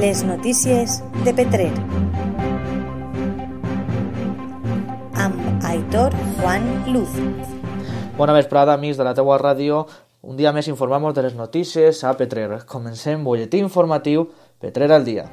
Les notícies de Petrer. Amb Aitor Juan Luz. Bona vesprada, amics de la teua ràdio. Un dia més informamos de les notícies a Petrer. Comencem butlletí informatiu Petrer al dia.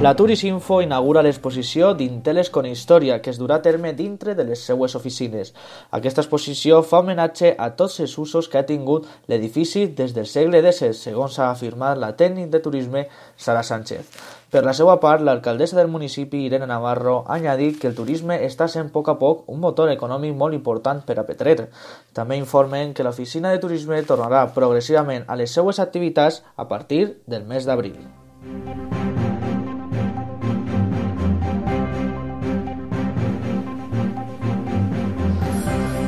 La Turisinfo inaugura l'exposició d'Inteles con Història, que es durà a terme dintre de les seues oficines. Aquesta exposició fa homenatge a tots els usos que ha tingut l'edifici des del segle XVI, segons ha afirmat la tècnic de turisme Sara Sánchez. Per la seva part, l'alcaldessa del municipi, Irene Navarro, ha añadit que el turisme està sent a poc a poc un motor econòmic molt important per a Petrer. També informen que l'oficina de turisme tornarà progressivament a les seues activitats a partir del mes d'abril.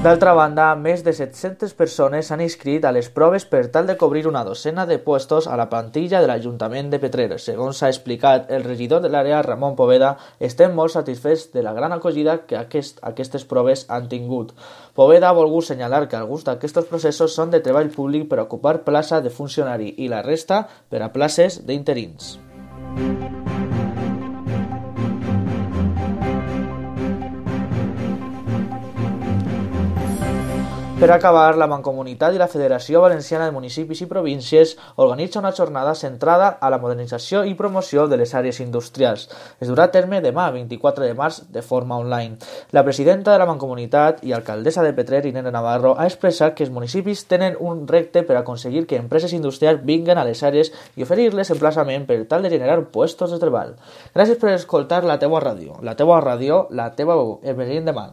D'altra banda, més de 700 persones s'han inscrit a les proves per tal de cobrir una docena de puestos a la plantilla de l'Ajuntament de Petrer. Segons s'ha explicat el regidor de l'àrea, Ramon Poveda, estem molt satisfets de la gran acollida que aquest, aquestes proves han tingut. Poveda ha volgut senyalar que alguns d'aquests processos són de treball públic per ocupar plaça de funcionari i la resta per a places d'interins. Per acabar, la Mancomunitat i la Federació Valenciana de Municipis i Províncies organitza una jornada centrada a la modernització i promoció de les àrees industrials. Es durà a terme demà, 24 de març, de forma online. La presidenta de la Mancomunitat i alcaldessa de Petrer, Inene Navarro, ha expressat que els municipis tenen un repte per aconseguir que empreses industrials vinguen a les àrees i oferir-les emplaçament per tal de generar puestos de treball. Gràcies per escoltar la teua ràdio. La teua ràdio, la teua veu. El veiem demà.